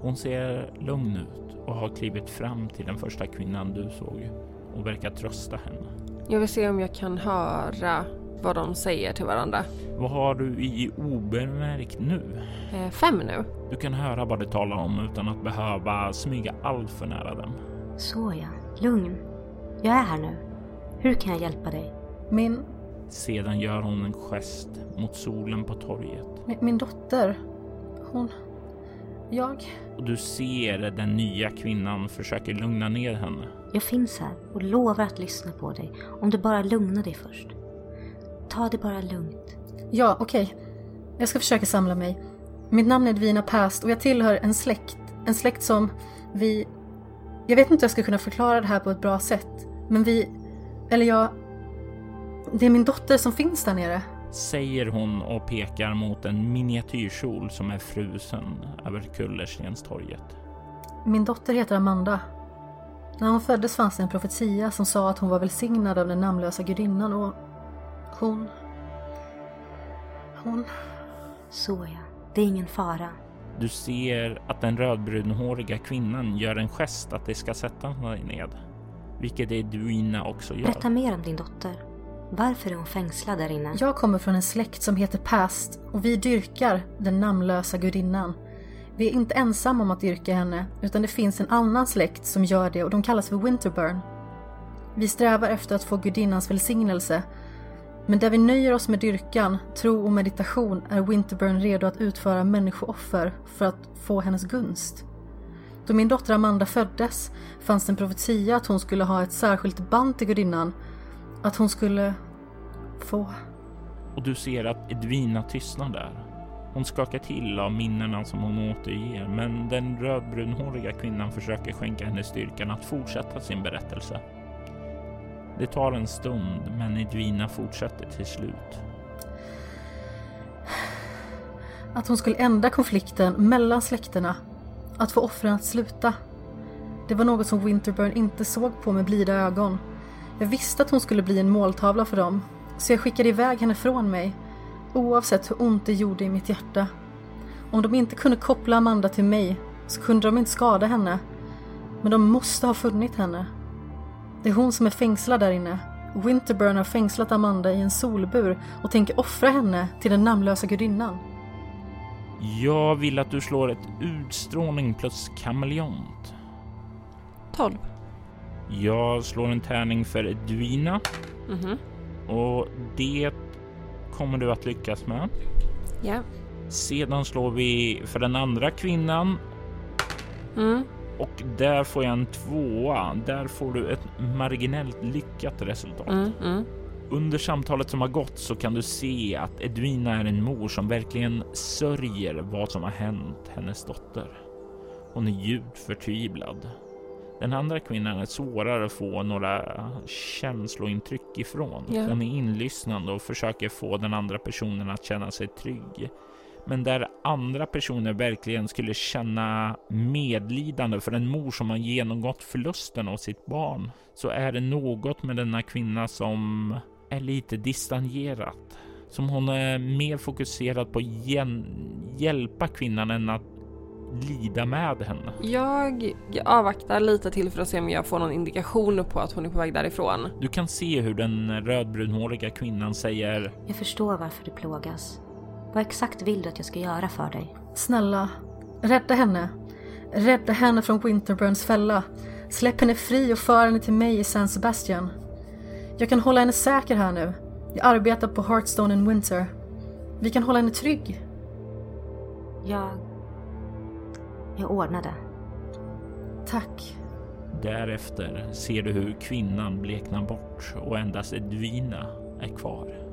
Hon ser lugn ut och har klivit fram till den första kvinnan du såg och verkar trösta henne. Jag vill se om jag kan höra vad de säger till varandra. Vad har du i obemärkt nu? Eh, fem nu. Du kan höra vad de talar om utan att behöva smyga allt för nära dem. Så ja, lugn. Jag är här nu. Hur kan jag hjälpa dig? Min... Sedan gör hon en gest mot solen på torget. Min, min dotter. Hon... Jag... Och du ser den nya kvinnan försöker lugna ner henne. Jag finns här och lovar att lyssna på dig om du bara lugnar dig först. Ta det bara lugnt. Ja, okej. Jag ska försöka samla mig. Mitt namn är Edvina Past och jag tillhör en släkt. En släkt som vi... Jag vet inte hur jag ska kunna förklara det här på ett bra sätt. Men vi... Eller jag... Det är min dotter som finns där nere. Säger hon och pekar mot en miniatyrkjol som är frusen över Kullerstenstorget. Min dotter heter Amanda. När hon föddes fanns det en profetia som sa att hon var välsignad av den namnlösa gudinnan och hon... Hon... Så ja, det är ingen fara. Du ser att den rödbrunhåriga kvinnan gör en gest att de ska sätta sig ned. Vilket Edwina också gör. Berätta mer om din dotter. Varför är hon fängslad där inne? Jag kommer från en släkt som heter Past och vi dyrkar den namnlösa gudinnan. Vi är inte ensamma om att dyrka henne, utan det finns en annan släkt som gör det och de kallas för Winterburn. Vi strävar efter att få gudinnans välsignelse, men där vi nöjer oss med dyrkan, tro och meditation är Winterburn redo att utföra människooffer för att få hennes gunst. Då min dotter Amanda föddes fanns det en profetia att hon skulle ha ett särskilt band till gudinnan, att hon skulle få Och du ser att Edvina tystnar där. Hon skakar till av minnena som hon återger, men den rödbrunhåriga kvinnan försöker skänka henne styrkan att fortsätta sin berättelse. Det tar en stund, men Edvina fortsätter till slut. Att hon skulle ändra konflikten mellan släkterna. Att få offren att sluta. Det var något som Winterburn inte såg på med blida ögon. Jag visste att hon skulle bli en måltavla för dem, så jag skickade iväg henne från mig, oavsett hur ont det gjorde i mitt hjärta. Om de inte kunde koppla Amanda till mig så kunde de inte skada henne. Men de måste ha funnit henne. Det är hon som är fängslad där inne. Winterburn har fängslat Amanda i en solbur och tänker offra henne till den namnlösa gudinnan. Jag vill att du slår ett utstrålning plus kameleont. 12. Jag slår en tärning för Edvina Mhm. och det kommer du att lyckas med. Ja. Sedan slår vi för den andra kvinnan Mm. Och där får jag en tvåa. Där får du ett marginellt lyckat resultat. Mm. Mm. Under samtalet som har gått så kan du se att Edvina är en mor som verkligen sörjer vad som har hänt hennes dotter. Hon är djupt förtvivlad. Den andra kvinnan är svårare att få några känslointryck ifrån. Ja. Hon är inlyssnande och försöker få den andra personen att känna sig trygg. Men där andra personer verkligen skulle känna medlidande för en mor som har genomgått förlusten av sitt barn så är det något med denna kvinna som är lite distanserat. Som hon är mer fokuserad på att hjälpa kvinnan än att lida med henne. Jag avvaktar lite till för att se om jag får någon indikation på att hon är på väg därifrån. Du kan se hur den rödbrunhåriga kvinnan säger Jag förstår varför du plågas. Vad exakt vill du att jag ska göra för dig? Snälla, rädda henne. Rädda henne från Winterburns fälla. Släpp henne fri och för henne till mig i San Sebastian. Jag kan hålla henne säker här nu. Jag arbetar på Hearthstone in Winter. Vi kan hålla henne trygg. Jag... Jag ordnar det. Tack. Därefter ser du hur kvinnan bleknar bort och endast Edvina är kvar.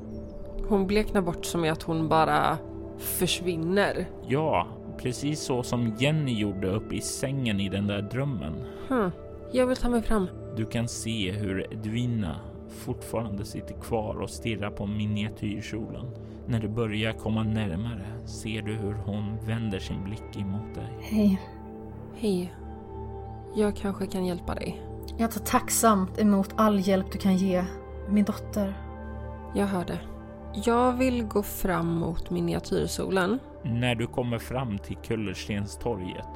Hon bleknar bort som i att hon bara försvinner. Ja, precis så som Jenny gjorde uppe i sängen i den där drömmen. Hm. Jag vill ta mig fram. Du kan se hur Edvina fortfarande sitter kvar och stirrar på miniatyrkjolen. När du börjar komma närmare ser du hur hon vänder sin blick emot dig. Hej. Hej. Jag kanske kan hjälpa dig. Jag tar tacksamt emot all hjälp du kan ge. Min dotter. Jag hör det. Jag vill gå fram mot miniatyrsolen. När du kommer fram till Kullerstenstorget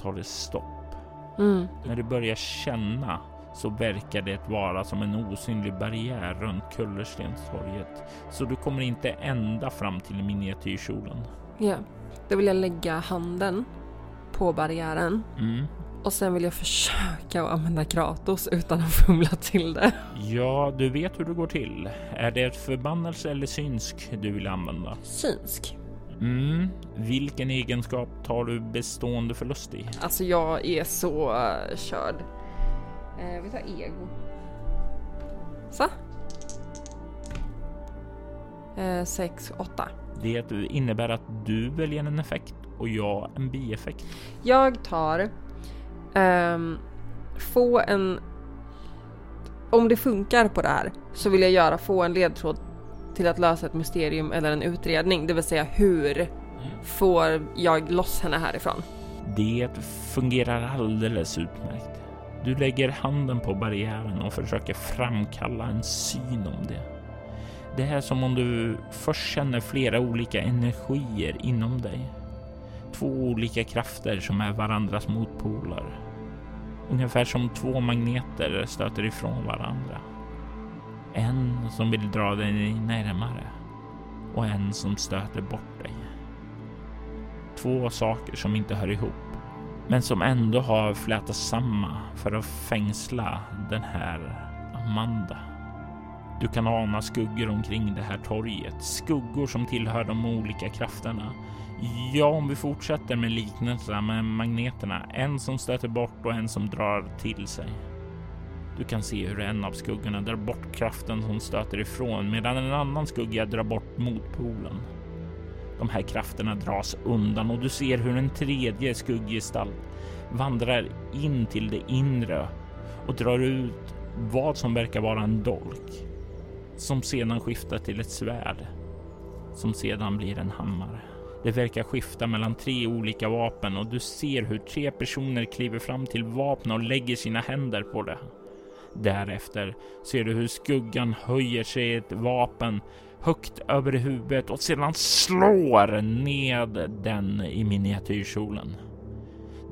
tar det stopp. Mm. När du börjar känna så verkar det vara som en osynlig barriär runt Kullerstenstorget. Så du kommer inte ända fram till miniatyrkjolen. Ja. Då vill jag lägga handen på barriären Mm. Och sen vill jag försöka att använda Kratos utan att fumla till det. Ja, du vet hur det går till. Är det ett förbannelse eller synsk du vill använda? Synsk. Mm. Vilken egenskap tar du bestående förlust i? Alltså jag är så uh, körd. Eh, vi tar ego. Så. Eh, sex, åtta. Det innebär att du väljer en effekt och jag en bieffekt. Jag tar um, få en... Om det funkar på det här så vill jag göra få en ledtråd till att lösa ett mysterium eller en utredning, det vill säga hur får jag loss henne härifrån? Det fungerar alldeles utmärkt. Du lägger handen på barriären och försöker framkalla en syn om det. Det är som om du först känner flera olika energier inom dig. Två olika krafter som är varandras motpoler. Ungefär som två magneter stöter ifrån varandra. En som vill dra dig närmare och en som stöter bort dig. Två saker som inte hör ihop men som ändå har flätats samman för att fängsla den här Amanda. Du kan ana skuggor omkring det här torget, skuggor som tillhör de olika krafterna. Ja, om vi fortsätter med liknelserna med magneterna, en som stöter bort och en som drar till sig. Du kan se hur en av skuggorna drar bort kraften som stöter ifrån medan en annan skugga drar bort motpolen. De här krafterna dras undan och du ser hur en tredje skugggestalt vandrar in till det inre och drar ut vad som verkar vara en dolk som sedan skiftar till ett svärd som sedan blir en hammare. Det verkar skifta mellan tre olika vapen och du ser hur tre personer kliver fram till vapnet och lägger sina händer på det. Därefter ser du hur skuggan höjer sig ett vapen högt över huvudet och sedan slår ned den i miniatyrkjolen.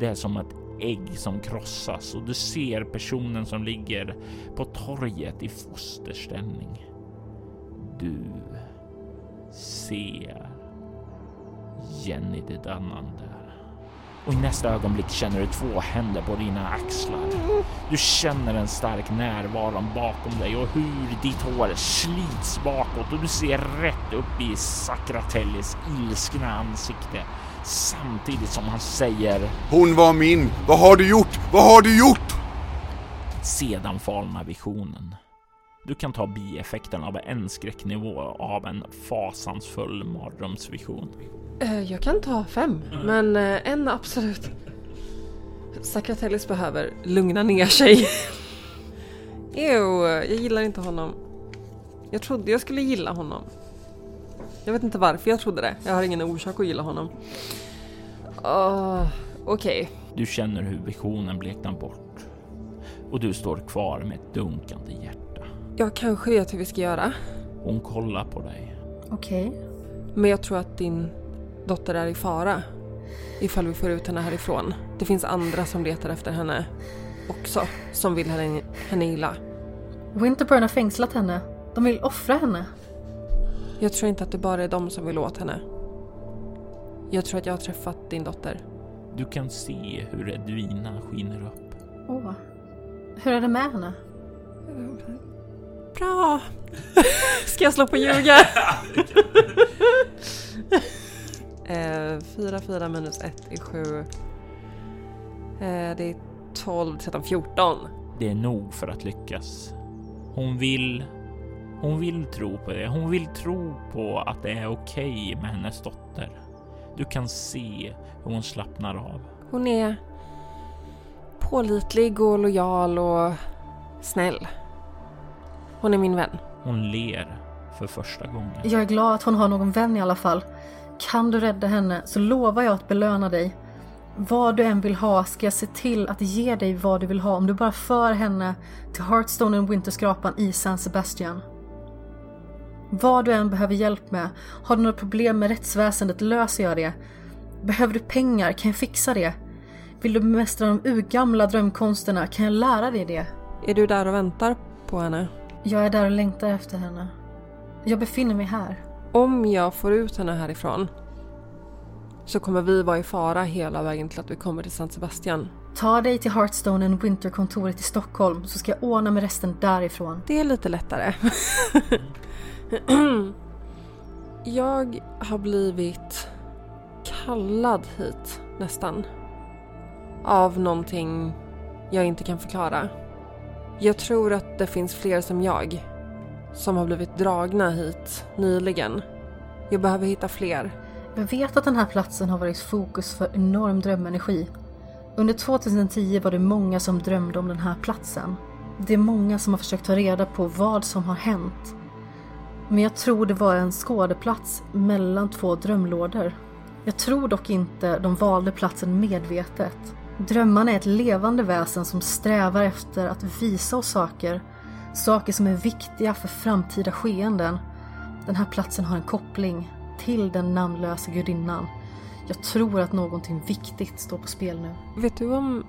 Det är som ett ägg som krossas och du ser personen som ligger på torget i fosterställning. Du ser Jenny de Dannande. Och i nästa ögonblick känner du två händer på dina axlar. Du känner en stark närvaro bakom dig och hur ditt hår slits bakåt och du ser rätt upp i Sakratellis ilskna ansikte samtidigt som han säger Hon var min! Vad har du gjort? Vad har du gjort? Sedan falnar visionen. Du kan ta bieffekten av en skräcknivå av en fasansfull mardrömsvision. Eh, jag kan ta fem, men eh, en absolut. Sakratellis behöver lugna ner sig. Ew, jag gillar inte honom. Jag trodde jag skulle gilla honom. Jag vet inte varför jag trodde det. Jag har ingen orsak att gilla honom. Uh, Okej. Okay. Du känner hur visionen bleknar bort. Och du står kvar med ett dunkande hjärta. Jag kanske vet hur vi ska göra. Hon kollar på dig. Okej. Okay. Men jag tror att din dotter är i fara. Ifall vi får ut henne härifrån. Det finns andra som letar efter henne också. Som vill henne, henne illa. Winterburn har fängslat henne. De vill offra henne. Jag tror inte att det bara är de som vill åt henne. Jag tror att jag har träffat din dotter. Du kan se hur Edvina skiner upp. Åh. Oh. Hur är det med henne? Bra! Ska jag slå på ljuga? eh, 4, 4 minus 1 är 7. Eh, det är 12, 13, 14. Det är nog för att lyckas. Hon vill hon vill tro på det. Hon vill tro på att det är okej okay med hennes dotter. Du kan se hur hon slappnar av. Hon är pålitlig och lojal och snäll. Hon är min vän. Hon ler för första gången. Jag är glad att hon har någon vän i alla fall. Kan du rädda henne så lovar jag att belöna dig. Vad du än vill ha ska jag se till att ge dig vad du vill ha om du bara för henne till Hearthstone och Winterskrapan i San Sebastian. Vad du än behöver hjälp med. Har du några problem med rättsväsendet löser jag det. Behöver du pengar kan jag fixa det. Vill du bemästra de urgamla drömkonsterna kan jag lära dig det. Är du där och väntar på henne? Jag är där och längtar efter henne. Jag befinner mig här. Om jag får ut henne härifrån så kommer vi vara i fara hela vägen till att vi kommer till San Sebastian. Ta dig till Hearthstone and Winter-kontoret i Stockholm så ska jag ordna med resten därifrån. Det är lite lättare. jag har blivit kallad hit nästan. Av någonting jag inte kan förklara. Jag tror att det finns fler som jag som har blivit dragna hit nyligen. Jag behöver hitta fler. Jag vet att den här platsen har varit fokus för enorm drömenergi. Under 2010 var det många som drömde om den här platsen. Det är många som har försökt ta reda på vad som har hänt. Men jag tror det var en skådeplats mellan två drömlådor. Jag tror dock inte de valde platsen medvetet. Drömmarna är ett levande väsen som strävar efter att visa oss saker. Saker som är viktiga för framtida skeenden. Den här platsen har en koppling till den namnlösa gudinnan. Jag tror att någonting viktigt står på spel nu. Vet du om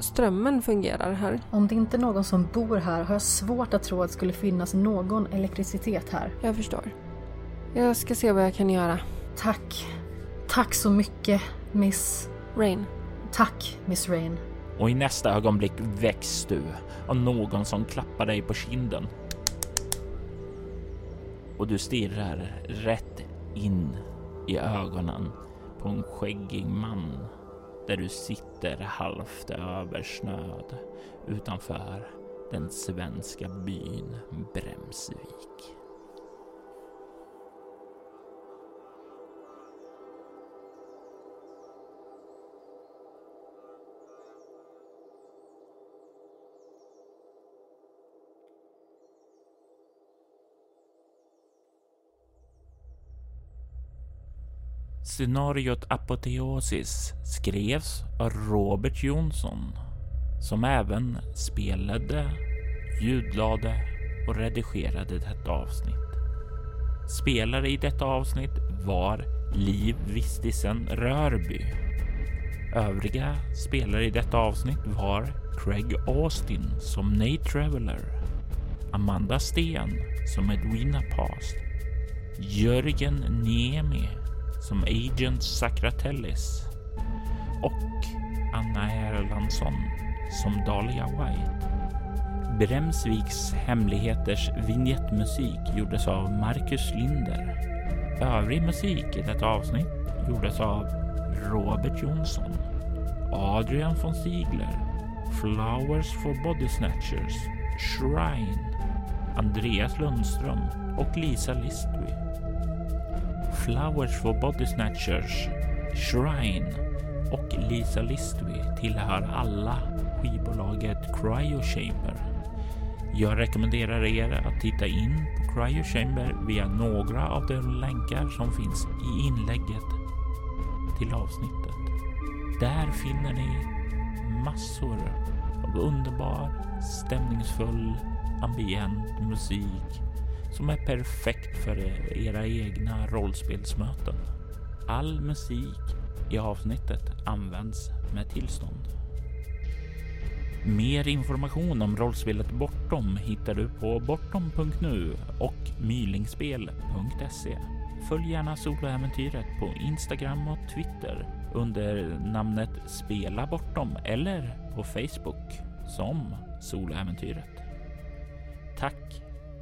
strömmen fungerar här? Om det inte är någon som bor här har jag svårt att tro att det skulle finnas någon elektricitet här. Jag förstår. Jag ska se vad jag kan göra. Tack. Tack så mycket, Miss... Rain. Tack, Miss Rain. Och i nästa ögonblick väcks du av någon som klappar dig på kinden. Och du stirrar rätt in i ögonen på en skäggig man där du sitter halvt översnöd utanför den svenska byn Bremsvik. Scenariot Apoteosis skrevs av Robert Jonsson som även spelade, ljudlade och redigerade detta avsnitt. Spelare i detta avsnitt var Liv Vistisen Rörby. Övriga spelare i detta avsnitt var Craig Austin som Nate Traveller, Amanda Sten som Edwina Past, Jörgen Niemi som Agent Sakratellis och Anna Erlandsson som Dahlia White. Bremsviks hemligheters vignettmusik gjordes av Marcus Linder. Övrig musik i detta avsnitt gjordes av Robert Jonsson, Adrian von Ziegler, Flowers for Body Snatchers, Shrine, Andreas Lundström och Lisa Listby. Flowers for Body Snatchers, Shrine och Lisa Listby tillhör alla skivbolaget Cryo Chamber. Jag rekommenderar er att titta in på Cryo Chamber via några av de länkar som finns i inlägget till avsnittet. Där finner ni massor av underbar, stämningsfull, ambient musik som är perfekt för era egna rollspelsmöten. All musik i avsnittet används med tillstånd. Mer information om rollspelet Bortom hittar du på bortom.nu och mylingspel.se. Följ gärna soloäventyret på Instagram och Twitter under namnet Spela Bortom eller på Facebook som Soloäventyret. Tack